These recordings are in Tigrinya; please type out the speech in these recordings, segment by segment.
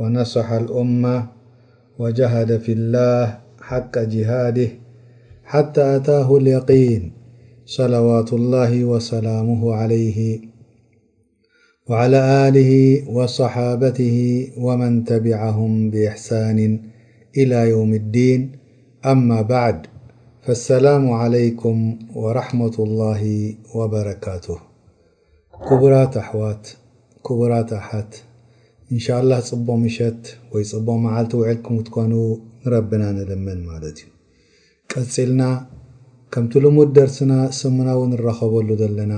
ونصح الأمة وجهد في الله حق جهاده حتى أتاه اليقين صلوات الله وسلامه عليه وعلى آله وصحابته ومن تبعهم بإحسان إلى يوم الدين أما بعد ኣሰላሙ عለይኩም ወረሕመة ላه ወበረካቱ ኩቡራት ኣሕዋት ኩቡራት ኣሓት እንሻላህ ጽቡቅ ምሸት ወይ ጽቡቅ መዓልቲ ውዒልኩም ክትኮኑ ንረብና ንልምን ማለት እዩ ቀጺልና ከምቲ ልሙድ ደርስና ሰሙናዊ ንራከበሉ ዘለና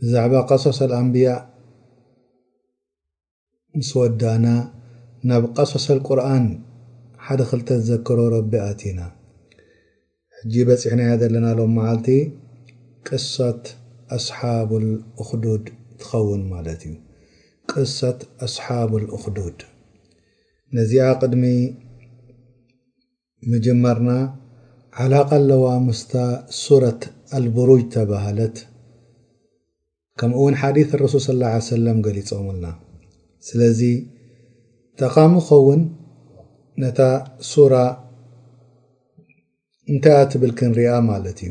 ብዛዕባ ቀሶሰል ኣንብያ ምስ ወዳእና ናብ ቐሶሰል ቁርኣን ሓደ ክልተ ዝዘከሮ ረቢ ኣቲና። ሕጂ በጺሕናያ ዘለና ሎምዓልቲ ቅሰት ኣስሓቡል ኡኽዱድ ትኸውን ማለት እዩ። ቅሰት ኣስሓቡል ኡኽዱድ ነዚኣ ቅድሚ። ምጀመርና ዓላቃ ኣለዋ ምስታ ሱረት ኣልቡሩጅ ተባሃለት ከምኡ ውን ሓዲት ረሱል ሰለላሁ ዓለይሂ ወሰለም ገሊጾምልና ስለዚ ጠቃሚ ክኸውን ነታ ሱራ እንታይ እያ ትብል ክንሪኣ ማለት እዩ።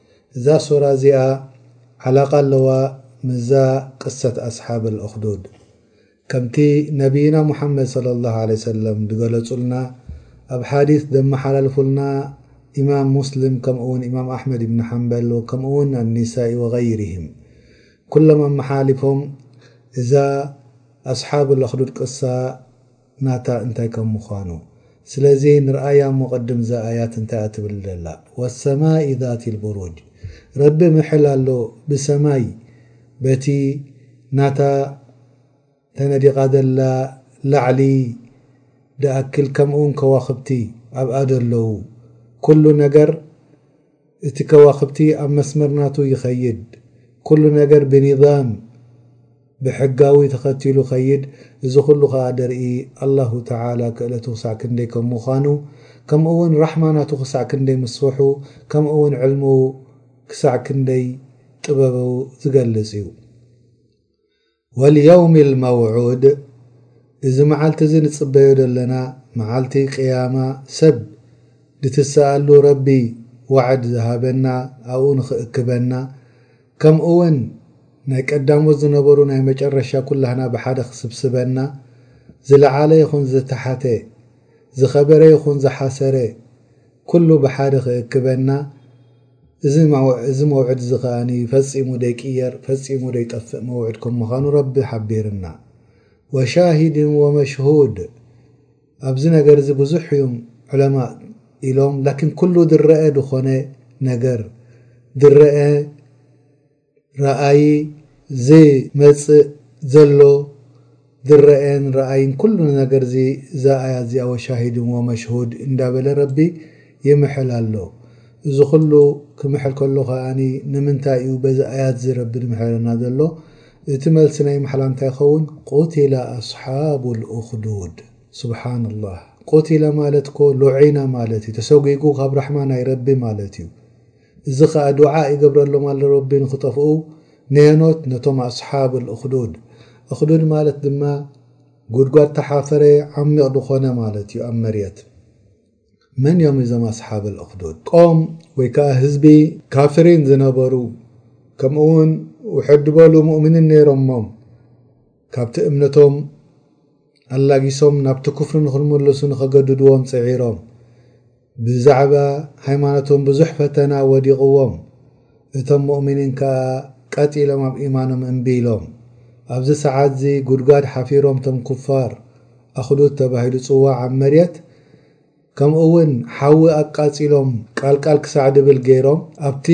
እዛ ሱራ እዚኣ ዓላቓ ኣለዋ ምስዛ ቅሰት ኣስሓብ ኣልኡኽዱድ። ከምቲ ነብይና ሙሓመድ ሰለላሁ ዓለይሂ ወሰለም ዝገለጹልና ኣብ ሓዲስ ዘመሓላልፉልና ኢማም ሙስልም ከምኡውን ኢማም ኣሕመድ ኢብኑ ሓንበል ወከምኡውን ኣኒሳኢ ወገይሪሂም ኩሎም ኣመሓላሊፎም እዛ ኣስሓብ ኣልኡኽዱድ ቅሳ ናታ እንታይ ከም ምዃኑ ስለዚ ንርኣያ እሞ ቅድም እዛ ኣያት እንታይ እያ ትብል ዘላ ወሰማኢ ዛቲል ቡሩጅ ረቢ ምሕል ኣሎ ብሰማይ በቲ ናታ ተነዲቓ ዘላ ላዕሊ ድኣክል ከምእውን ከዋኽብቲ ኣብኣ ዘለዉ ኩሉ ነገር እቲ ከዋኽብቲ ኣብ መስመር ናቱ ይኸይድ ኩሉ ነገር ብኒዛም ብሕጋዊ ተኸቲሉ ኸይድ እዚ ኹሉ ኸኣ ደርኢ ኣላሁ ተዓላ ክእለቱ ክሳዕ ክንደይ ከም ምዃኑ ከምኡ ውን ራሕማ ናቱ ክሳዕ ክንደይ ምስፍሑ ከምኡ ውን ዕልሙ ክሳዕ ክንደይ ጥበቡ ዝገልጽ እዩ። ወልየውሚ ልመውዑድ እዚ መዓልቲ እዚ ንጽበዮ ዘለና መዓልቲ ቅያማ ሰብ ድትሰኣሉ ረቢ ዋዕድ ዝሃበና ኣብኡ ንክእክበና ከምኡ ውን ናይ ቀዳሞት ዝነበሩ ናይ መጨረሻ ኩላህና ብሓደ ክስብስበና ዝለዓለ ይኹን ዝተሓተ ዝኸበረ ይኹን ዝሓሰረ ኩሉ ብሓደ ክእክበና እዚ እዚ መውዕድ እዚ ከኣ ፈጺሙ ደይቅየር ፈጺሙ ደይጠፍእ መውዕድ ከም ምዃኑ ረቢ ሓቢርና። ወሻሂድን ወመሽሁድ ኣብዚ ነገር እዚ ብዙሕ እዩም ዑለማእ ኢሎም ላኪን ኩሉ ድረኤ ድኾነ ነገር ድረኤ ራኣዪ ዝመጽእ ዘሎ ዝረኣየን ራኣይን ኩሉ ነገር እዚ እዛ ኣያት እዚኣ ወሻሂድን ወመሽሁድ እንዳበለ ረቢ ይምሕል ኣሎ እዚ ኩሉ ክምሕል ከሎ ከኣ ንምንታይ እዩ በዚ ኣያት እዚ ረቢ ዝምሕለና ዘሎ እቲ መልሲ ናይ ምሕላ እንታይ ይኸውን ቁቲለ ኣስሓቡ ልኡኽዱድ ሱብሓንላህ ቁቲለ ማለት እኮ ሉዒና ማለት እዩ ተሰጉጉ ካብ ራሕማ ናይ ረቢ ማለት እዩ እዚ ከኣ ዱዓእ ይገብረሎም ኣሎ ረቢ ንክጠፍኡ ንሄኖት ነቶም ኣስሓብ እልእኽዱድ እኽዱድ ማለት ድማ ጉድጓድ ተሓፈረ ዓሚቕ ድኾነ ማለት እዩ ኣብ መርየት መን እዮም እዞም ኣስሓብ እልእኽዱድ ቆም ወይ ከኣ ህዝቢ ካፍሪን ዝነበሩ ከምኡ ውን ውሕድ በሉ ሙእምኒን ነይሮሞም ካብቲ እምነቶም ኣላጊሶም ናብቲ ኩፍሪ ንክምልሱ ንኸገድድዎም ጽዒሮም። ብዛዕባ ሃይማኖቶም ብዙሕ ፈተና ወዲቕዎም፣ እቶም ሙእሚኒን ከኣ ቀጥ ኢሎም ኣብ ኢማኖም እምቢ ኢሎም። ኣብዚ ሰዓትዚ ጉድጓድ ሓፊሮም እቶም ኩፋር፣ ኣኽዱድ ተባሂሉ ጽዋዕ ኣብ መሬት ከምኡ'ውን ሓዊ ኣቃጺሎም ቃልቃል ክሳዕ ድብል ገይሮም ኣብቲ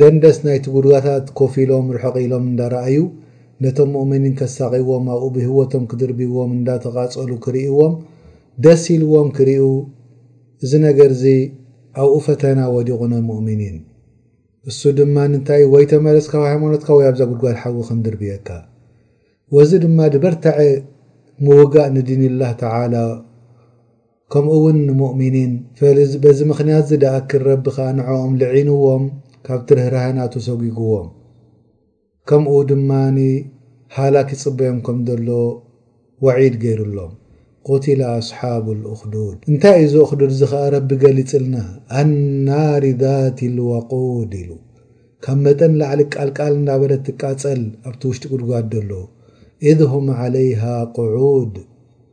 ደንደስ ናይቲ ጉድጋታት ኮፍ ኢሎም ርሕቕ ኢሎም እንዳረኣዩ ነቶም ሙእምኒን ከሳቕይዎም ኣብኡ ብህይወቶም ክድርብይዎም እንዳተቓጸሉ ክርእይዎም ደስ ኢልዎም ክሪኡ እዚ ነገር'ዚ ኣብኡ ፈተና ወዲቑ ን ሙእምኒን እሱ ድማ ንንታይ ወይ ተመለስ ካብ ሃይማኖትካ ወይ ኣብዛ ጉድጓድ ሓዊ ክንድርብየካ ወዚ ድማ ድበርታዐ ምውጋእ ንዲንላህ ተዓላ ከምኡውን ንሙእሚኒን፣ ፈ በዚ ምኽንያትዚ ደኣክል ረቢ ኸኣ ንዕኦም ልዒንዎም ካብቲ ርህራሀ ናቱ ሰጒግዎም ከምኡ ድማ ሃላክ ይጽበዮም ከም ዘሎ ወዒድ ገይሩሎም። ቁቲለ ኣስሓቡል ኡኽዱድ እንታይ እዩ እዚ ኡኽዱድዚ ኸኣ ረቢ ገሊጽልና ኣናሪ ዛቲል ወቁድ ኢሉ ካብ መጠን ንላዕሊ ቃልቃል እንዳበለት ትቃጸል ኣብቲ ውሽጢ ጉድጓድ ደሎ ኢዝ ሁም ዓለይሃ ቁዑድ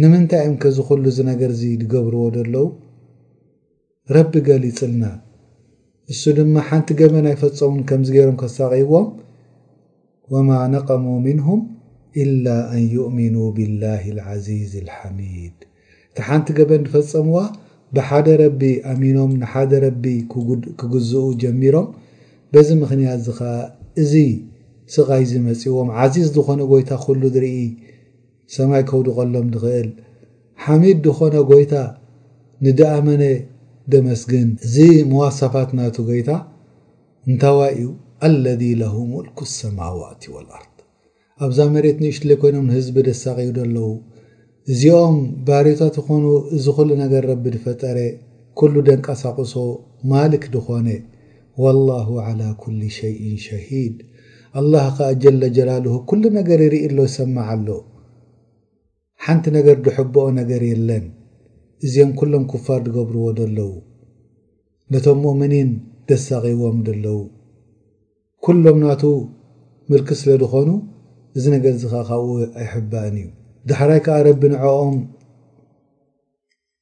ንምንታይ እዮም ከ እዚ ኩሉ እዚ ነገር እዚ ድገብርዎ ደለዉ? ረቢ ገሊጽልና እሱ ድማ ሓንቲ ገበን ኣይፈጸሙን ከምዚ ገይሮም ከሳቅይዎም ወማ ነቀሙ ምንሁም ኢላ ኣን ዩእሚኑ ቢላሂ ልዓዚዚ ልሓሚድ እቲ ሓንቲ ገበን ድፈጸምዋ ብሓደ ረቢ ኣሚኖም ንሓደ ረቢ ክግዝኡ ጀሚሮም በዚ ምክንያት እዚ ከኣ እዚ ስቃይ እዚ መጺዎም ዓዚዝ ድኮነ ጎይታ ኩሉ ድርኢ ሰማይ ከውድቐሎም ድኽእል ሓሚድ ድኾነ ጎይታ ንድኣመነ ደመስግን እዚ መዋሳፋት ናቱ ገይታ እንታዋይ እዩ ኣለዚ ለሁ ሙልኩ ሰማዋቲ ወልኣርድ ኣብዛ መሬት ንእሽትለይ ኮይኖም ንህዝቢ ደሳቕዩ ደለዉ እዚኦም ባሪታት ይኾኑ እዚ ኩሉ ነገር ረቢ ድፈጠረ ኩሉ ደንቃሳቑሶ ማልክ ድኾነ ወላሁ ዓላ ኩሊ ሸይኢን ሸሂድ ኣላህ ከኣ ጀለ ጀላሉሁ ኩሉ ነገር ይሪኢ ኣሎ ይሰምዕ ኣሎ ሓንቲ ነገር ድሕቦኦ ነገር የለን እዚኦም ኩሎም ኩፋር ድገብርዎ ደለዉ ነቶም ሙእምኒን ደሳቂዎም ደለዉ ኩሎም ናቱ ምልኪ ስለ ድኾኑ እዚ ነገር እዚ ከኣ ካብኡ ኣይሕባእን እዩ ዳሕራይ ከኣ ረቢ ንዕኦም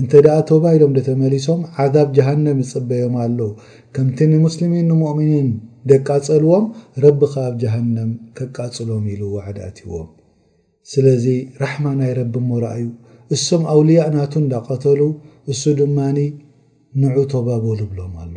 እንተ ደኣ ቶባ ኢሎም ደተመሊሶም ዓዛብ ጀሃነም ይጽበዮም ኣሎ ከምቲ ንሙስልሚን ንሞእሚኒን ደቃጸልዎም ረቢ ከኣ ኣብ ጀሃነም ከቃጽሎም ኢሉ ዋዕዲ ኣትይዎም ስለዚ ራሕማ ናይ ረቢ እሞ ረኣዩ እሶም ኣውልያእ ናቱ እንዳቀተሉ እሱ ድማ ንዑ ቶባ በሉ ይብሎም ኣሎ።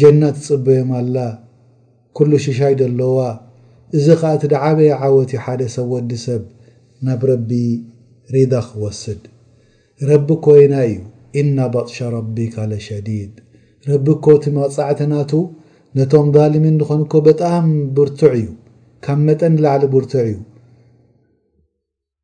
ጀና ትጽበዮም ኣላ ኩሉ ሽሻይ ደለዋ እዚ ከኣ እቲ ድዓበየ ዓወት እዩ ሓደ ሰብ ወዲ ሰብ ናብ ረቢ ሪዳ ክወስድ ረቢ እኮ የናይ እዩ ኢነ በጥሸ ረቢካ ለሸዲድ ረቢ እኮ እቲ መቅጻዕቲ ናቱ ነቶም ዛልሚን ድኾን እኮ በጣም ብርቱዕ እዩ ካብ መጠን ንላዕሊ ብርቱዕ እዩ።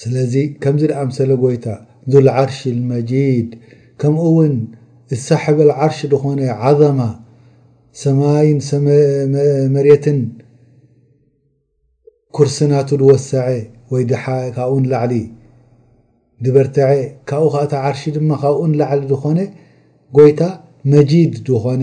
ስለዚ ከምዚ ዝኣምሰለ ጎይታ ዙልዓርሽ ልመጂድ ከምኡ ውን እቲ ሳሕብ ልዓርሽ ዝኾነ ዓዘማ ሰማይን መሬትን ኩርሲ ናቱ ዝወሰዐ ወይ ድሓ ካብኡ ንላዕሊ ዝበርተዐ ካብኡ ከዓ እቲ ዓርሺ ድማ ካብኡ ንላዕሊ ዝኾነ ጎይታ መጂድ ዝኾነ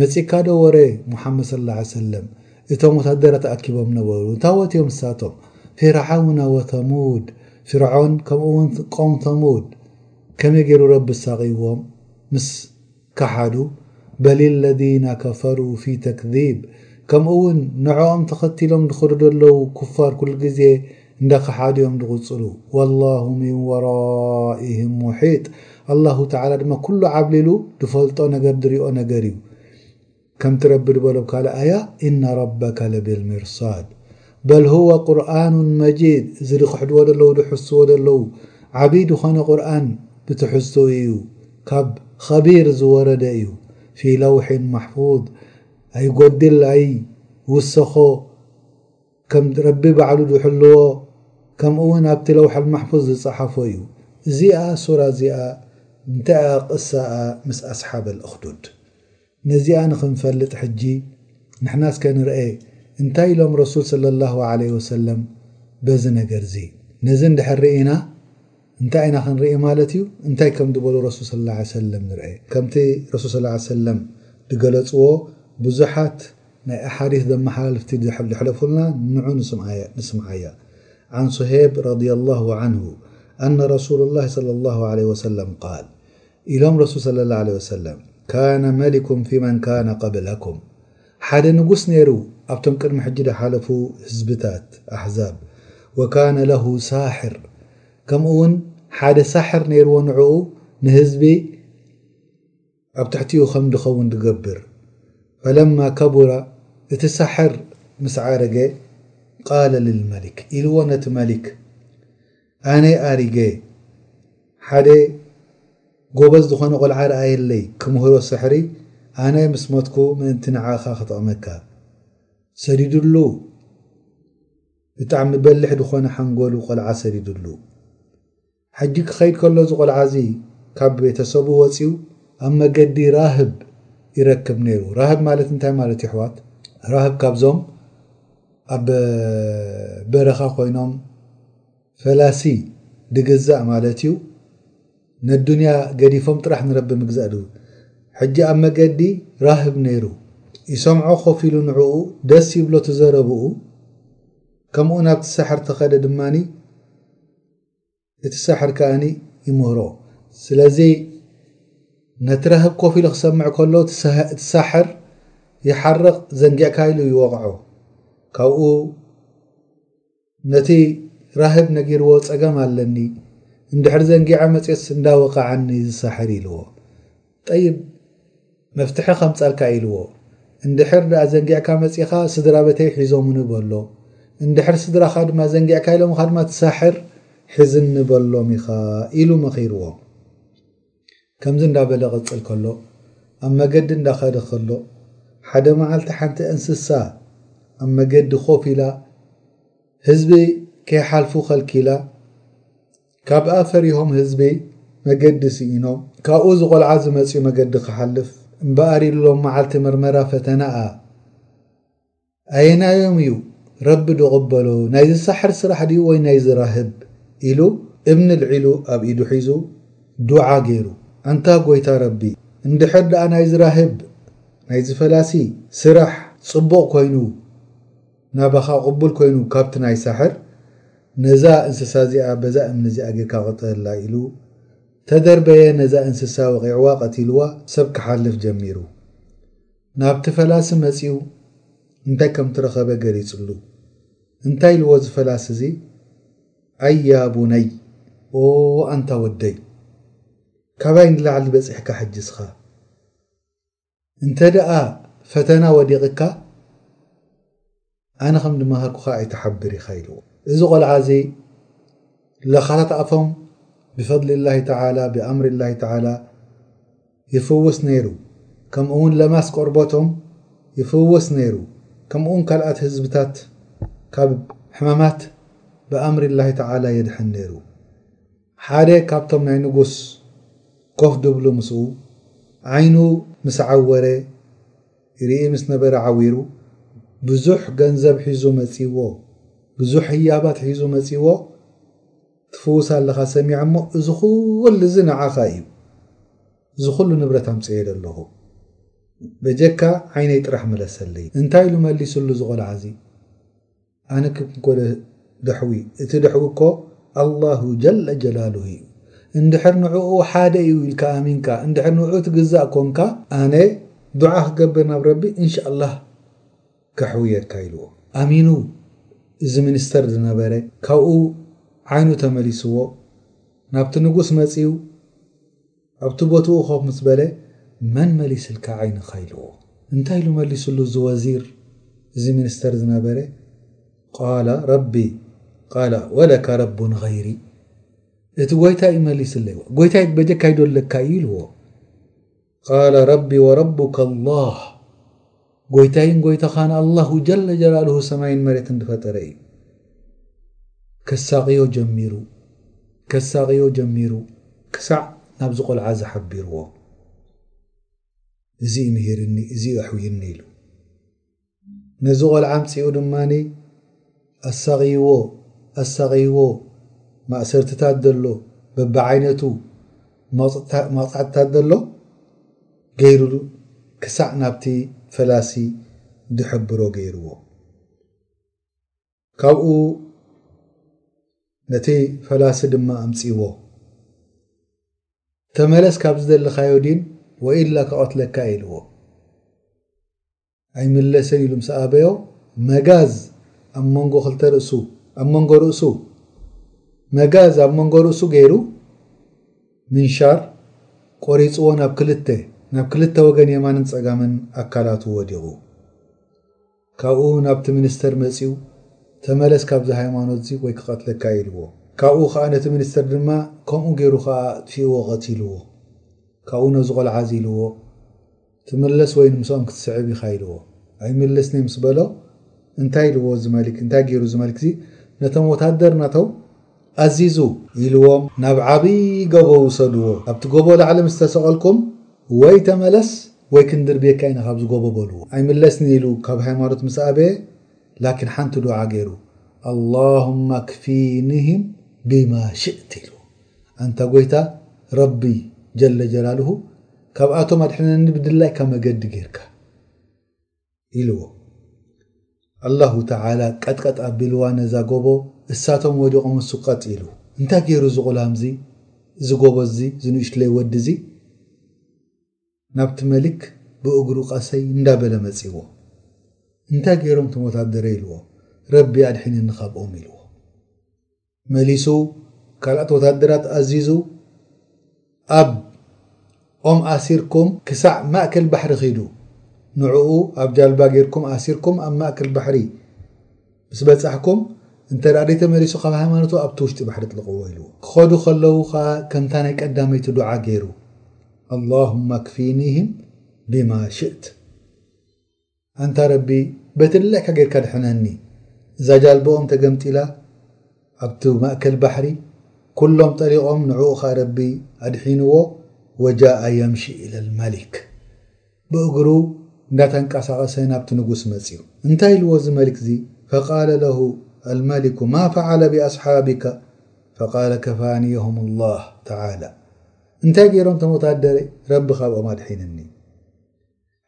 መጺካ ዶ ወረ ሙሓመድ ሰለላሁ ዓለይሂ ወሰለም እቶም ወታደራት ኣኪቦም ነበሩ እንታዎት ኢዮም ንሳቶም ፊራሐውነ ወተሙድ ፊርዖን ከምኡ ውን ቆውም ተሙድ ከመይ ጌሩ ረቢ ኣሳቅይዎም ምስ ካሓዱ በሊ ለዚነ ከፈሩ ፊ ተክዚብ ከምኡ ውን ንዕኦም ተከቲሎም ዝከዱ ደለዉ ኩፋር ኩሉ ግዜ እንዳ ከሓዲ እዮም ዝቕፅሉ ወላሁ ሚን ወራኢህም ሙሒጥ ኣላሁ ተዓላ ድማ ኩሉ ዓብሊሉ ዝፈልጦ ነገር ዝሪኦ ነገር እዩ ከምቲ ረቢ ዝበሎ ኣብ ካልእ ኣያ ኢነ ረበከ ለቢልሚርሳድ በል ሁወ ቁርኣኑን መጂድ እዚ ዝኽሕድዎ ዘለዉ ዝሕስዎ ዘለዉ ዓብዪ ዝኾነ ቁርኣን ብትሕዝትኡ እዩ ካብ ኸቢር ዝወረደ እዩ ፊ ለውሒን ማሕፉዝ ኣይጎድል ኣይውሰኾ ከም ረቢ ባዕሉ ዝሕልዎ ከምኡ ውን ኣብቲ ለውሐል ማሕፉዝ ዝጸሓፎ እዩ እዚኣ ሱራ እዚኣ እንታይ እያ ቅሳኣ ምስ ኣስሓበል እኽዱድ ነዚኣ ንኽንፈልጥ ሕጂ ንሕና እስከ ንርኤ እንታይ ኢሎም ረሱል ሰለላሁ ዓለይሂ ወሰለም በዚ ነገርዚ ነዚ እንድሕር ርኢና እንታይ ኢና ክንርኢ ማለት እዩ? እንታይ ከም ድበሉ ረሱል ሰለላሁ ዓለይሂ ወሰለም ንርኤ። ከምቲ ረሱል ሰለላሁ ዓለይሂ ወሰለም ድገለጽዎ ብዙሓት ናይ ኣሓዲት ዘመሓላልፍቲ ዘሕለፉልና ንዑ ንስምዓያ። ዓን ሱሀይብ ረዲየላሁ ዓንሁ ኣነ ረሱለላሂ ሰለላሁ ዓለይሂ ወሰለም ቃል፣ ኢሎም ረሱል ሰለላሁ ዓለይሂ ወሰለም፣ ካነ መሊኩን ፊመን ካነ ቀብለኩም፣ ሓደ ንጉስ ነይሩ ኣብቶም ቅድሚ ሕጂ ድሓለፉ ህዝብታት፣ ኣሕዛብ፣ ወካነ ለሁ ሳሕር ከምኡ ውን ሓደ ሳሕር ነይርዎ ንዕኡ ንህዝቢ ኣብ ትሕቲኡ ከም ድኸውን ድገብር ፈለማ ከቡረ እቲ ሳሕር ምስ ዓረገ ቃለ ልልመሊክ ኢልዎ ነቲ መሊክ ኣነ ኣሪገ ሓደ ጎበዝ ዝኾነ ቆልዓ ርኣየለይ ክምህሮ ስሕሪ ኣነ ምስ ሞትኩ ምእንቲ ንዓኻ ክጠቕመካ ሰዲድሉ ብጣዕሚ በሊሕ ድኾነ ሓንጎሉ ቆልዓ ሰዲድሉ ሕጂ ክኸይድ ከሎ እዚ ቆልዓ እዚ ካብ ቤተሰቡ ወጽዩ ኣብ መገዲ ራህብ ይረክብ ኔሩ ራህብ ማለት እንታይ ማለት እዩ ኣሕዋት ራህብ ካብዞም ኣብ በረኻ ኮይኖም ፈላሲ ድግዛእ ማለት እዩ ነዱንያ ገዲፎም ጥራሕ ንረቢ ምግዛእ ድው ሕጂ ኣብ መገዲ ራህብ ነይሩ ይሰምዖ ኮፍ ኢሉ ንዕኡ ደስ ይብሎ ትዘረብኡ ከምኡ ናብቲ ሳሕር ተኸደ ድማኒ እቲ ሳሕር ከኣ ይምህሮ። ስለዚ ነቲ ራህብ ኮፍ ኢሉ ክሰምዕ ከሎ እቲ ሳሕር ይሓርቕ፣ ዘንጊዕካ ኢሉ ይወቕዖ። ካብኡ ነቲ ራህብ ነጊርዎ ጸገም ኣለኒ፣ እንድሕር ዘንጊዐ መጺኦስ እንዳወቕዓኒ እዚ ሳሕር ኢልዎ። ጠይብ መፍትሒ ከምጸልካ ኢልዎ እንድሕር ድኣ ዘንጊዕካ መጺኻ ስድራበተይ ሒዞሙኒ በሎ እንድሕር ስድራኻ ድማ ዘንጊዕካ ኢሎምኻ ድማ ትሳሕር ሒዝኒ በሎም ኢኻ ኢሉ መኺርዎ ከምዚ እንዳበለ ቅጽል ከሎ ኣብ መገዲ እንዳኸደ ከሎ ሓደ መዓልቲ ሓንቲ እንስሳ ኣብ መገዲ ኮፍ ኢላ ህዝቢ ከይሓልፉ ከልኪላ ካብኣ ፈሪሆም ህዝቢ መገዲ ስኢኖም ካብኡ እዚ ቆልዓ እዚ መጽዩ መገዲ ክሓልፍ እምበኣር ኢሉ ሎም መዓልቲ ምርመራ ፈተና እኣ ኣየናዮም እዩ ረቢ ድቕበሎ ናይ ዝሳሕር ስራሕ ድዩ ወይ ናይ ዝራህብ ኢሉ እምኒ ኣልዒሉ ኣብ ኢዱ ሒዙ ዱዓ ገይሩ ኣንታ ጎይታ ረቢ እንድሕር ድኣ ናይ ዝራህብ ናይ ዝፈላሲ ስራሕ ጽቡቕ ኮይኑ ናባኻ ቅቡል ኮይኑ ካብቲ ናይ ሳሕር ነዛ እንስሳ እዚኣ በዛ እምኒ እዚኣ ጌርካ ቅተላ ኢሉ ተደርበየ ነዛ እንስሳ ወቒዕዋ ቀቲልዋ ሰብ ክሓልፍ ጀሚሩ ናብቲ ፈላሲ መጺኡ እንታይ ከም ትረኸበ ገሊጽሉ እንታይ ኢልዎ እዚ ፈላሲ እዚ ኣያ ቡነይ ኦ ኣንታ ወደይ ካባይ ንላዕሊ በጺሕካ ሕጂ እስኻ። እንተ ደኣ ፈተና ወዲቕካ ኣነ ከም ድመሃርኩኻ ኣይትሓብር ኢኻ ኢልዎ። እዚ ቆልዓ እዚ ለኻታት ኣፎም ብፈድሊ ላሂ ተዓላ ብኣምሪ ላሂ ተዓላ ይፍውስ ነይሩ። ከምኡ ውን ለማስ ቆርቦቶም ይፍውስ ነይሩ። ከምኡ ውን ካልኣት ህዝብታት ካብ ሕማማት ብኣምሪ ላሂ ተዓላ የድሕን ነይሩ። ሓደ ካብቶም ናይ ንጉስ ኮፍ ድብሉ ምስኡ ዓይኑ ምስ ዓወረ ይርኢ ምስ ነበረ ዓዊሩ ብዙሕ ገንዘብ ሒዙ መጺዎ ብዙሕ ህያባት ሒዙ መጺዎ ትፍውስ ኣለኻ ሰሚዐ እሞ እዚ ኩሉ እዚ ንዓኻ እዩ እዚ ኩሉ ንብረት ኣምጺኤለ ኣለኹ በጀካ ዓይነይ ጥራሕ ምለሰለይ እንታይ ኢሉ መሊስሉ እዚ ቆልዓ እዚ ኣነ ክም ኮደ ደሕዊ እቲ ደሕዊ እኮ ኣላሁ ጀለ ጀላሉሁ እዩ እንድሕር ንዕኡ ሓደ እዩ ኢልካ ኣሚንካ እንድሕር ንዕኡ ትግዛእ ኮንካ ኣነ ዱዓ ክገብር ናብ ረቢ እንሻላህ ከሕውየካ ኢልዎ ኣሚኑ እዚ ሚኒስተር ዝነበረ ካብኡ ዓይኑ ተመሊስዎ ናብቲ ንጉስ መፅዩ ኣብቲ ቦትኡ ኮፍ ምስ በለ መን መሊስልካ ዓይንኻ ኢልዎ። እንታይ ኢሉ መሊስሉ እዚ ወዚር፣ እዚ ሚኒስተር ዝነበረ? ቃለ ረቢ ቃለ ወለከ ረቡን ገይሪ፣ እቲ ጎይታይ'ዩ መሊስለይ፣ ጎይታይ በጀካይዶ ኣለካ'ዩ ኢልዎ። ቃለ ረቢ ወረቡከ ኣላህ። ጎይታይን ጎይታኻን ኣላሁ ጀለ ጀላሉሁ ሰማይን መሬትን ዝፈጠረ እዩ። ከሳቕዮ ጀሚሩ ከሳቕዮ ጀሚሩ ክሳዕ ናብዚ ቆልዓ እዚ ሓቢርዎ። እዚ'ዩ ምሂርኒ እዚ'ዩ ኣሕውዩኒ ኢሉ። ነዚ ቆልዓ ኣምጺኡ ድማ። ኣሳቕይዎ ኣሳቕይዎ ማእሰርትታት ደሎ በብዓይነቱ መቕጻዕትታት ደሎ ገይሩሉ ክሳዕ ናብቲ ፈላሲ ድሕብሮ ገይርዎ ካብኡ ነቲ ፈላሲ ድማ ኣምጽዎ ተመለስ ካብ ዝደልኻዮ ዲን ወኢላ ክቐትለካ ኢልዎ ኣይምለሰይ ኢሉ ምስ ኣበዮ፣ መጋዝ ኣብ መንጎ ክልተ ርእሱ፣ ኣብ መንጎ ርእሱ፣ መጋዝ ኣብ መንጎ ርእሱ ገይሩ፣ ምንሻር፣ ቆሪጽዎ ናብ ክልተ፣ ናብ ክልተ ወገን የማንን ጸጋምን ኣካላቱ ወዲቑ። ካብኡ ናብቲ ሚኒስተር መጺኡ፣ ተመለስ ካብዚ ሃይማኖትዚ ወይ ክቐትለካ እዩ ኢልዎ። ካብኡ ከኣ ነቲ ሚኒስተር ድማ ከምኡ ገይሩ ከኣ ኣጥፊእዎ ቀቲልዎ። ካብኡ ነዚ ቆልዓዚ ኢልዎ፣ ትምለስ ወይ ንምሳኦም ክትስዕብ ኢኻ ኢልዎ። ኣይምልስን'የ ምስ በሎ እንታይ ኢልዎ እዚ መሊክ፣ እንታይ ገይሩ እዚ መሊክ'ዚ ነቶም ወተሃደር ናቶም ኣዚዙ? ኢልዎም ናብ ዓብይ ጎቦ ውሰድዎ፣ ኣብቲ ጎቦ ላዕሊ ምስ ተሰቐልኩም ወይ ተመለስ ወይ ክንድርብየካ ኢና ካብዚ ጎቦ በልዎ። ኣይምለስን'የ ኢሉ ካብ ሃይማኖት ምስ ኣበየ ላኪን ሓንቲ ዱዓ ገይሩ፣ ኣላሁመ ኣክፊንህም ቢማ ሽእት ኢልዎ። ኣንታ ጎይታ ረቢ ጀለ ጀላሉሁ ካብኣቶም ኣድሕነኒ ብድላይካ መገዲ ጌርካ ኢልዎ። ኣላሁ ተዓላ ቀጥቀጥ ኣቢልዋ ነዛ ጎቦ፣ እሳቶም ወዲቖም እሱ ቀጥ ኢሉ። እንታይ ጌሩ እዚ ቑላምዚ፣ እዚ ጎበዝዚ፣ እዚ ንኡሽትለይ ወዲዚ? ናብቲ መሊክ ብእግሩ ቀሰይ እንዳበለ መጺእዎ። እንታይ ጌሮም እቶም ወታደረይ ኢልዎ። ረቢ ኣድሒነኒ ካብኦም ኢልዎ። መሊሱ ካልኣት ወታደራት ኣዚዙ ኣብ ኦም ኣሲርኩም ክሳዕ ማእከል ባሕሪ ኪዱ ንዑኡ ኣብ ጃልባ ጌርኩም ኣሲርኩም ኣብ ማእከል ባሕሪ ምስ በጻሕኩም እንተ ደይተመሊሱ ካብ ሃይማኖቱ ኣብቲ ውሽጢ ባሕሪ ጥልቕዎ ኢልዎ ክኸዱ ከለዉ ከኣ ከምታ ናይ ቀዳመይቲ ዱዓ ጌሩ ኣላሁማ ክፊኒህም ቢማ ሽእት ኣንታ ረቢ በቲ ልልዕካ ጌርካ ኣድሕነኒ። እዛ ጃልባኦም ተገምጢላ ኣብቲ ማእከል ባሕሪ ኩሎም ጠሊቆም ንዕኡ ከኣ ረቢ ኣድሒንዎ ወጃኣ የምሺ ኢለል መሊክ ብእግሩ እንዳተንቃሳቀሰ ናብቲ ንጉስ መጽዩ እንታይ ኢልዎ እዚ መሊክ እዚ ፈቃለ ለሁ ኣልመሊኩ ማ ፈዓለ ቢኣስሓቢካ ፈቃለ ከፋኒየሁም ላህ ተዓላ እንታይ ጌሮም ቶም ወታደረይ ረቢ ካብኦም ኣድሒንኒ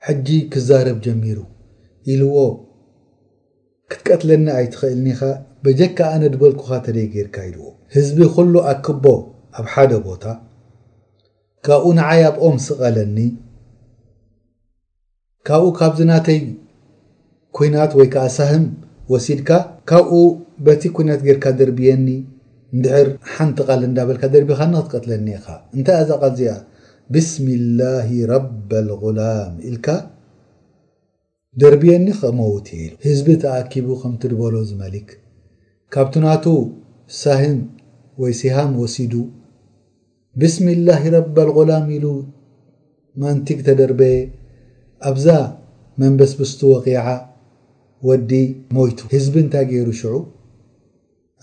ሕጂ ክዛረብ ጀሚሩ ኢልዎ ክትቀትለኒ ኣይትኽእልን ኢኻ በጀካ ኣነ ድበልኩኻ ተደይ ጌርካ ኢልዎ ህዝቢ ኩሉ ኣክቦ ኣብ ሓደ ቦታ ካብኡ ንዓይ ኣብ ኦም ስቀለኒ ካብኡ ካብዚ ናተይ ኩናት ወይ ከኣ ሳህም ወሲድካ ካብኡ በቲ ኩናት ጌርካ ደርብየኒ እንድሕር ሓንቲ ቃል እንዳበልካ ደርቢኻኒ ክትቀትለኒ ኢኻ እንታይ እያ እዛ ቃል እዚኣ ብስሚላሂ ረበል ጉላም ኢልካ ደርብየኒ ክመውት እየ ኢሉ ህዝቢ ተኣኪቡ ከምቲ ድበሎ እዚ መሊክ ካብቲ ናቱ ሳህም ወይ ሲሃም ወሲዱ ብስሚላሂ ረበል ቁላም ኢሉ ማንቲግ ተደርበየ ኣብዛ መንበስብስቱ ወቂዓ ወዲ ሞይቱ ህዝቢ እንታይ ገይሩ ሽዑ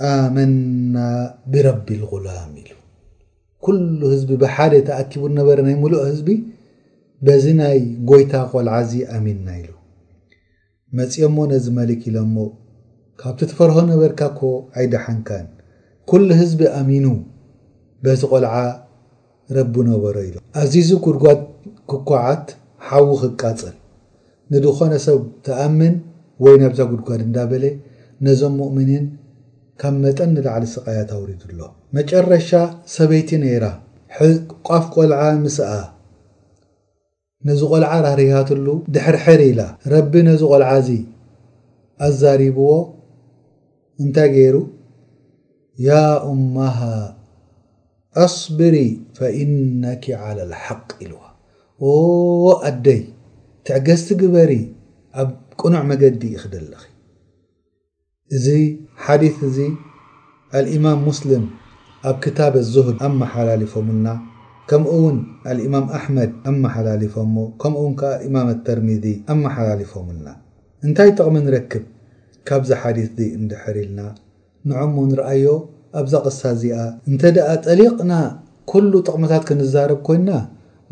ኣመና ብረቢል ቁላም ኢሉ ኩሉ ህዝቢ ብሓደ ተኣኪቡ ዝነበረ ናይ ሙሉእ ህዝቢ በዚ ናይ ጎይታ ቆልዓ እዚ ኣሚንና ኢሉ መጽዮሞ ነዚ መሊክ ኢሎሞ ካብቲ ትፈርሆ ነበርካ እኮ ኣይደሓንካን ኩሉ ህዝቢ ኣሚኑ በዚ ቆልዓ ረቡ ነበሮ ኢሎ ኣዚዙ ጉድጓድ ክኳዓት ሓዊ ክቃጸል ንድኾነ ሰብ ትኣምን ወይ ናብዛ ጉድጓድ እንዳበለ ነዞም ሙእምኒን ካብ መጠን ንላዕሊ ስቃያት ኣውሪዱ ኣሎ መጨረሻ ሰበይቲ ነይራ ሕቋፍ ቆልዓ ምስኣ ነዚ ቆልዓ ራህሪሃትሉ ድሕርሕር ኢላ። ረቢ ነዚ ቆልዓ እዚ ኣዛሪብዎ እንታይ ገይሩ ያ ኡማሃ ኣስብሪ ፈኢነኪ ዓላ ልሓቅ ኢልዋ ኦዎ ኣደይ ትዕገስቲ ግበሪ ኣብ ቅኑዕ መገዲ ኢኺ ደለኺ። እዚ ሓዲት እዚ ኣልኢማም ሙስልም ኣብ ክታብ ኣዙህድ ኣመሓላሊፎምልና ከምኡ ውን ኣልኢማም ኣሕመድ ኣመሓላሊፎሞ ከምኡ ውን ከኣ ኣልኢማም ኣተርሚዚ ኣመሓላሊፎምልና እንታይ ጥቕሚ ንረክብ ካብዚ ሓዲት እዚ እንድሕር ኢልና ንዕሞ ንርኣዮ ኣብዛ ቅሳ እዚኣ እንተድኣ ጠሊቕና ኩሉ ጥቕምታት ክንዛረብ ኮይንና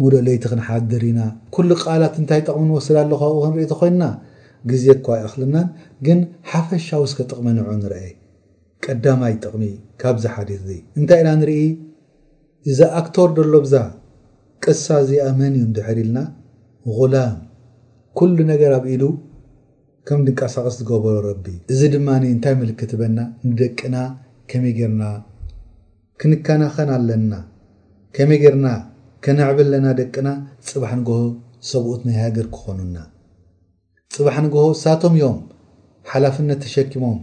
ሙሉእ ለይቲ ክንሓድር ኢና ኩሉ ቃላት እንታይ ጠቕሚ ንወስድ ኣለኹ ኣብኡ ክንርኢ ተኾይንና ግዜ እኳ ኣይኣኽለናን ግን ሓፈሻዊ እስከ ጥቕሚ ንዑ ንርኣይ ቀዳማይ ጥቕሚ ካብዚ ሓዲት እዚ እንታይ ኢና ንርኢ እዛ ኣክቶር ደሎ ብዛ ቅሳ እዚኣ መን እዩ እንድሕር ኢልና غላም ኩሉ ነገር ኣብ ኢዱ ከም ድንቃሳቐስ ዝገበሮ ረቢ እዚ ድማ እንታይ ምልክት ህበና ንደቅና ከመይ ጌርና ክንከናኸን ኣለና ከመይ ጌርና ከነዕቢ ኣለና ደቅና ጽባሕ ንግሆ ሰብኡት ናይ ሃገር ክኾኑና ጽባሕ ንግሆ ንሳቶም ዮም ሓላፍነት ተሸኪሞም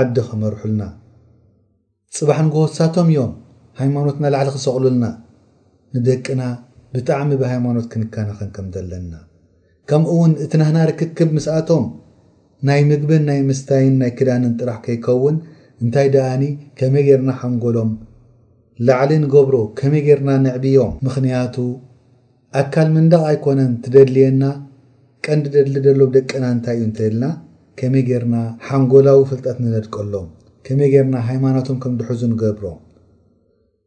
ዓዲ ከመርሑልና ጽባሕ ንግሆ ንሳቶም ዮም ሃይማኖትና ላዕሊ ክሰቕሉልና ንደቅና ብጣዕሚ ብሃይማኖት ክንከናኸን ከምዘለና ከምኡ'ውን እቲ ናህና ርክክብ ምስኣቶም ናይ ምግብን ናይ ምስታይን ናይ ክዳንን ጥራሕ ከይከውን እንታይ ደኣኒ ከመይ ጌርና ሓንጎሎም ላዕሊ ንገብሮ ከመይ ጌርና ነዕብዮም ምኽንያቱ ኣካል ምንዳቕ ኣይኮነን ትደድልየና ቀንዲ ደድሊ ደሎ ደቅና እንታይ እዩ እንተኢልና ከመይ ጌርና ሓንጎላዊ ፍልጠት ንነድቀሎም ከመይ ጌርና ሃይማኖቶም ከምድሕዙ ንገብሮም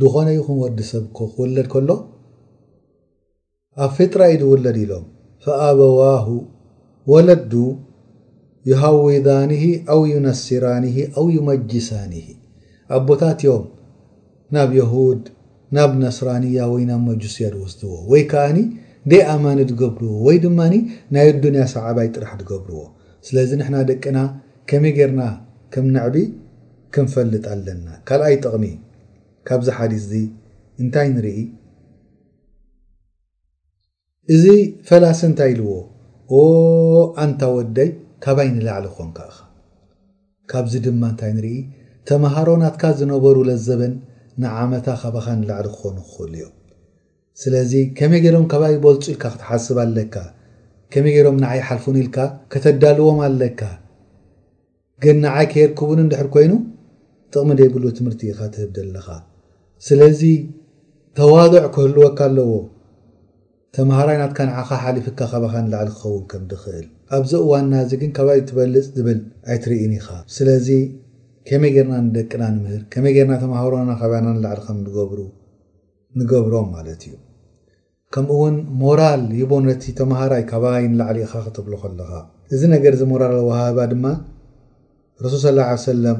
ዝኾነ ይኹን ወዲ ሰብ እኮ ክውለድ ከሎ ኣብ ፊጥራ እዩ ዝውለድ ኢሎም ፈኣበዋሁ ወለዱ ዩሃዊዳኒሂ ኣው ዩነሲራኒሂ ኣው ዩመጂሳኒሂ ኣቦታት እዮም ናብ የሁድ ናብ ነስራንያ ወይ ናብ መጁስያ ዝወስድዎ ወይ ከዓኒ ደይኣማኒ ዝገብርዎ ወይ ድማ ናይ ኣዱንያ ሰዓባይ ጥራሕ ዝገብርዎ ስለዚ ንሕና ደቅና ከመይ ጌርና ከም ነዕቢ ክንፈልጥ ኣለና። ካልኣይ ጥቕሚ ካብዚ ሓዲስዚ እንታይ ንርኢ? እዚ ፈላሲ እንታይ ኢልዎ? ኦ ኣንታ ወደይ ካባይ ንላዕሊ ኾንካ እኻ። ካብዚ ድማ እንታይ ንርኢ? ተመሃሮ ናትካ ዝነበሩ ለዘበን ንዓመታ ካባኻ ንላዕሊ ክኾኑ ክኽእሉ እዮም። ስለዚ ከመይ ገይሮም ካባይ ይበልጹ ኢልካ ክትሓስብ ኣለካ። ከመይ ገይሮም ንዓይ ይሓልፉኒ ኢልካ ከተዳልዎም ኣለካ። ግን ንዓይ ከየርክቡኒ እንድሕር ኮይኑ ጥቅሚ ደይብሉ ትምህርቲ ኢካ ትህብ ደለካ ስለዚ ተዋዱዕ ክህልወካ ኣለዎ ተማሃራይ ናትካ ንዓካ ሓሊፍካ ካባካ ንላዕሊ ክከውን ከም ድክእል ኣብዚ እዋንና እዚ ግን ካባይ ትበልጽ ዝብል ኣይትርኢን ኢካ ስለዚ ከመይ ገርና ንደቅና ንምህር ከመይ ገርና ተማሃሮና ካባና ንላዕሊ ከም ድገብሩ ንገብሮም ማለት እዩ። ከምኡ ውን ሞራል ይቦ ነቲ ተማሃራይ ካባይ ንላዕሊ ኢኻ ክትብሎ ከለኻ። እዚ ነገር እዚ ሞራል ኣወሃህባ ድማ ረሱል ሰለላሁ ዓለይሂ ወሰለም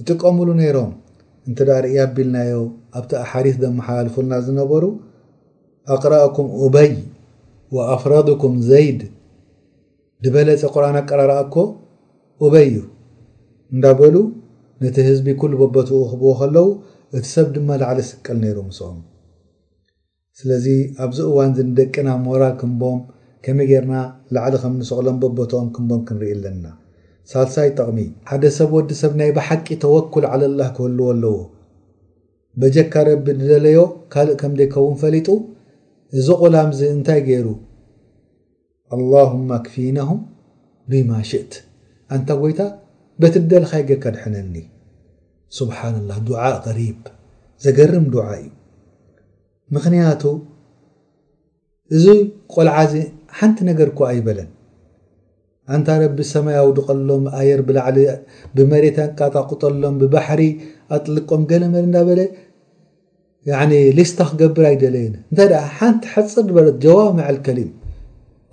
ይጥቀምሉ ነይሮም። እንተ ርእይ ኣቢልናዮ ኣብቲ ኣሓዲት ዘመሓላልፉልና ዝነበሩ ኣቅረእኩም ኡበይ ወኣፍረድኩም ዘይድ ድበለጸ ቁርኣን ኣቀራርኣ እኮ ኡበይ እዩ እንዳ በሉ ነቲ ህዝቢ ኩሉ በቦትኡ ክህብዎ ከለዉ እቲ ሰብ ድማ ላዕሊ ስቀል ነይሩ ምስኦም። ስለዚ ኣብዚ እዋንዚ ንደቅና ሞራል ክንቦም ከመይ ጌርና ላዕሊ ከም ንሰቕሎም በቦትኦም ክንቦም ክንርኢ ኣለና። ሳልሳይ ጠቕሚ። ሓደ ሰብ ወዲ ሰብ ናይ ብሓቂ ተወኩል ዓለ ኣላህ ክህልዎ ኣለዎ። በጀካ ረቢ ድደለዮ ካልእ ከም ደይከውን ፈሊጡ እዚ ቑላምዚ እንታይ ጌሩ? ኣላሁመ ኣክፊነሁም ቢማ ሽእት ኣንታ ጎይታ በቲ ዝደለኻዮ ጌርካ ኣድሕነኒ ሱብሓነላህ ዱዓእ ገሪብ ዘገርም ዱዓ እዩ ምኽንያቱ እዚ ቆልዓ እዚ ሓንቲ ነገር እኳ ኣይበለን ኣንታ ረቢ ሰማይ ኣውድቐሎም ኣየር ብላዕሊ ብመሬት ኣንቃጣቁጠሎም ብባሕሪ ኣጥልቆም ገለመል እንዳበለ ያኒ ሊስታ ክገብር ኣይደለይን እንታይ ደኣ ሓንቲ ሕጽር ዝበለት ጀዋብ መዐል ከሊም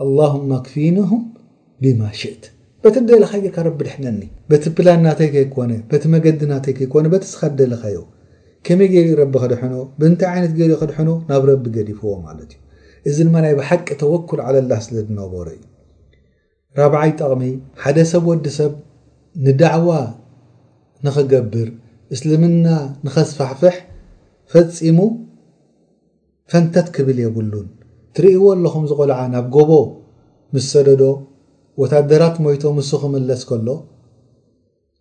ኣላሁመ ኣክፊነሁም ቢማ ሽእት በቲ ደለኻዮ ጌርካ ረቢ ድሕነኒ በቲ ፕላን ናተይ ከይኮነ በቲ መገዲ ናተይ ከይኮነ በቲ እስኻ ደለኻዮ ከመይ ገይሩ እዩ ረቢ ከድሕኖ ብምንታይ ዓይነት ገይሩ እዩ ከድሕኖ ናብ ረቢ ገዲፍዎ ማለት እዩ እዚ ድማ ናይ ብሓቂ ተወኩል ዓለላህ ስለ ዝነበሮ እዩ ራብዓይ ጠቕሚ፣ ሓደ ሰብ ወዲ ሰብ ንዳዕዋ ንኽገብር፣ እስልምና ንኸስፋሕፍሕ ፈጺሙ ፈንተት ክብል የብሉን። ትርእይዎ ኣለኹም እዚ ቆልዓ ናብ ጎቦ ምስ ሰደዶ ወታደራት ሞይቶም ንሱ ክምለስ ከሎ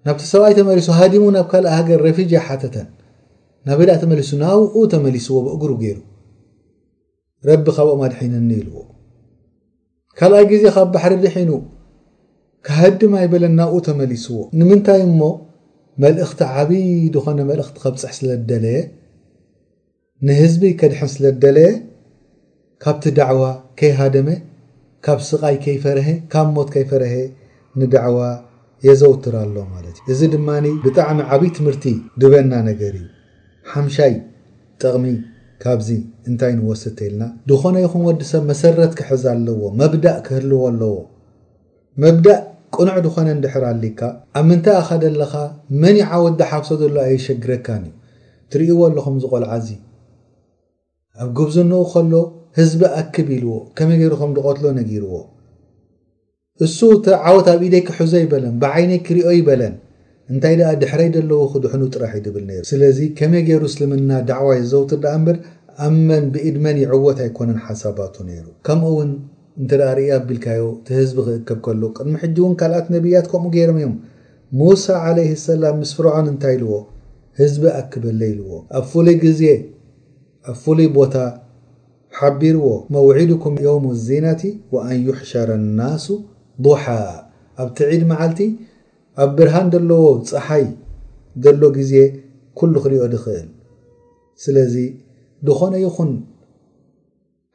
ናብቲ ሰብኣይ ተመሊሱ ሃዲሙ ናብ ካልእ ሃገር ረፊጅ ኣይሓተተን ናበይ ደኣ ተመሊሱ ናብኡ ተመሊስዎ ብእግሩ ገይሩ ረቢ ካብኦም ኣድሒንኒ ኢልዎ ካልኣይ ግዜ ካብ ባሕሪ ድሒኑ ክሃድም ኣይበለን ናብኡ ተመሊስዎ ንምንታይ እሞ መልእኽቲ ዓብይ ዝኾነ መልእኽቲ ከብፅሕ ስለ ዝደለየ ንህዝቢ ከድሕን ስለ ዝደለየ ካብቲ ዳዕዋ ከይሃደመ ካብ ስቓይ ከይፈርሀ ካብ ሞት ከይፈርሀ ንዳዕዋ የዘውትር ኣሎ ማለት እዩ እዚ ድማ ብጣዕሚ ዓብይ ትምህርቲ ድበና ነገር እዩ ሓምሻይ ጥቕሚ ካብዚ እንታይ ንወስድ ተይልና? ዝኾነ ይኹን ወዲ ሰብ መሰረት ክሕዝ ኣለዎ፣ መብዳእ ክህልዎ ኣለዎ። መብዳእ ቅኑዕ ድኾነ እንድሕር ኣልይካ፣ ኣብ ምንታይ ኣኻ ደለኻ፣ መን እዩ ዓወት ድሓፍሶ ደሎ ኣየሸግረካን እዩ። ትርእይዎ ኣለኹም እዚ ቆልዓ እዚ ኣብ ጉብዝንኡ ከሎ ህዝቢ ኣክብ ኢልዎ ከመይ ገይሩ ከም ድቐትሎ ነጊርዎ። እሱ እቲ ዓወት ኣብ ኢደይ ክሕዞ ኣይበለን ብዓይነይ ክሪኦ ኣይበለን እንታይ ደኣ ድሕረይ ደለዉ ክድሕኑ ጥራሕ እዩ ድብል ነይሩ ስለዚ ከመይ ገይሩ እስልምና ዳዕዋ የዘውትር ደኣ እምበር ኣብ መን ብኢድ መን ይዕወት ኣይኮነን ሓሳባቱ ነይሩ ከምኡ ውን እንተ ርእይ ኣቢልካዮ እቲ ህዝቢ ክእከብ ከሎ ቅድሚ ሕጂ ውን ካልኣት ነብያት ከምኡ ገይሮም እዮም ሙሳ ዓለይሂ ሰላም ምስ ፍርዖን እንታይ ኢልዎ ህዝቢ ኣክበለይ ኢልዎ ኣብ ፍሉይ ግዜ ኣብ ፍሉይ ቦታ ሓቢርዎ፣ መውዒዱኩም ዮውሙ ዚነቲ ወኣን ዩሕሸረ ናሱ ዱሓ፣ ኣብቲ ዒድ መዓልቲ ኣብ ብርሃን ደለዎ ጸሓይ ደሎ ግዜ ኩሉ ክሪኦ ድኽእል፣ ስለዚ ድኾነ ይኹን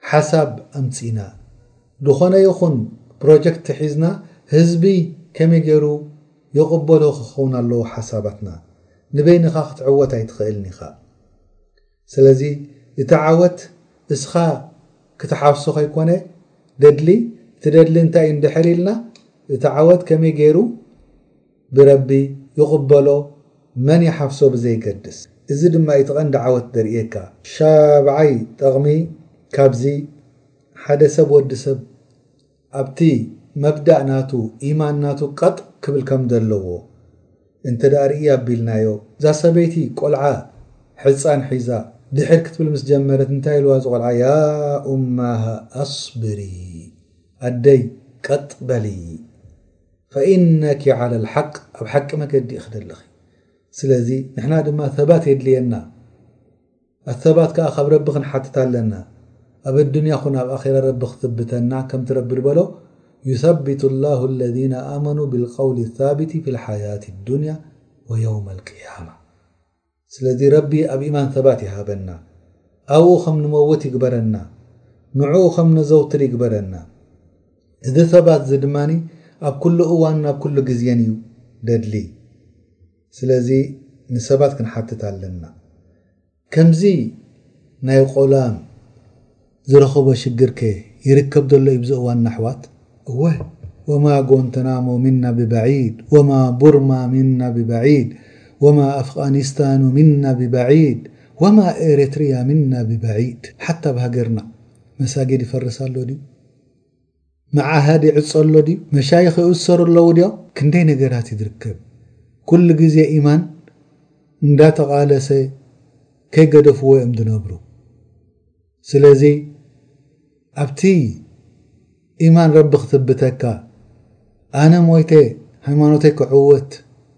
ሓሳብ ኣምጺእና ድኾነ ይኹን ፕሮጀክት ሒዝና ህዝቢ ከመይ ጌሩ ይቕበሎ ክኸውን ኣለዎ ሓሳባትና፣ ንበይንኻ ክትዕወት ኣይትኽእልን ኢኻ። ስለዚ እቲ ዓወት እስኻ ክትሓፍሶ ከይኮነ ደድሊ ትደድሊ እንታይ እንድሕር ኢልና እቲ ዓወት ከመይ ገይሩ ብረቢ ይቕበሎ መን ይሓፍሶ ብዘይገድስ እዚ ድማ እዩ እቲ ቀንዲ ዓወት ደርእየካ። ሻብዓይ ጠቕሚ ካብዚ ሓደ ሰብ ወዲ ሰብ ኣብቲ መብዳእ ናቱ ኢማን ናቱ ቀጥ ክብል ከም ደለዎ እንተ ርእይ ኣቢልናዮ እዛ ሰበይቲ ቆልዓ ሕጻን ሒዛ ድሕር ክትብል ምስ ጀመረት እንታይ ኢልዋ እዚ ቆልዓ ያ ኡማህ ኣስብሪ ኣደይ ቀጥ በሊ ፈኢነኪ ዓለል ሓቅ ኣብ ሓቂ መገዲ ኢኺ ደለኺ ስለዚ ንሕና ድማ ሰባት የድልየና። ኣሰባት ከኣ ካብ ረቢ ክንሓትት ኣለና ኣብ ኣዱንያ ኹን ኣብ ኣኺራ ረቢ ክስብተና ከምቲ ረቢ ልበሎ ዩሰቢቱ ላሁ ኣለዚነ ኣመኑ ብልቀውሊ ሳቢቲ ፊ ልሓያቲ ኣዱንያ ወየውመ ልቅያማ ስለዚ ረቢ ኣብ ኢማን ሰባት ይሃበና ኣብኡ ከም ንመውት ይግበረና ንዕኡ ከም ነዘውትር ይግበረና እዚ ሰባት እዚ ድማ ኣብ ኩሉ እዋንን ኣብ ኩሉ ግዜን እዩ ደድሊ ስለዚ ንሰባት ክንሓትት ኣለና ከምዚ ናይ ቆላም ዝረኸቦ ሽግር ከ ይርከብ ዶ ኣሎ ኢብዚ እዋን ነሕዋት እወ ወማ ጎንተናሞ ምና ብበዒድ ወማ ቡርማ ምና ብበዒድ ወማ ኣፍቓኒስታኑ ምና ብበዒድ ወማ ኤረትርያ ምና ብበዒድ ሓታ ኣብ ሃገርና መሳጊድ ይፈርስ ኣሎ ድዩ መዓሀድ ይዕጾ ኣሎ ድዩ መሻይኽ ይእሰሩ ኣለዉ ድዮም ክንደይ ነገራት እዩ ዝርከብ ኩሉ ግዜ ኢማን እንዳተቓለሰ ከይገደፍዎ እዮም ዝነብሩ ስለዚ ኣብቲ ኢማን ረቢ ክትብተካ ኣነ ሞይተ ሃይማኖተይ ክዕወት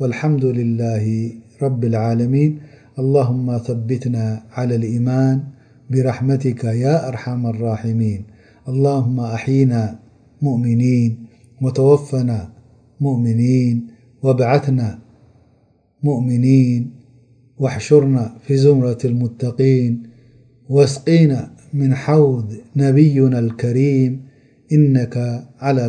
والحمد لله رب العالمين اللهم ثبتنا على الإيمان برحمتك يا أرحم الراحمين اللهم أحينا مؤمنين وتوفنا مؤمنين وابعثنا مؤمنين واحشرنا في زمرة المتقين واسقينا من حوذ نبينا الكريم إنك على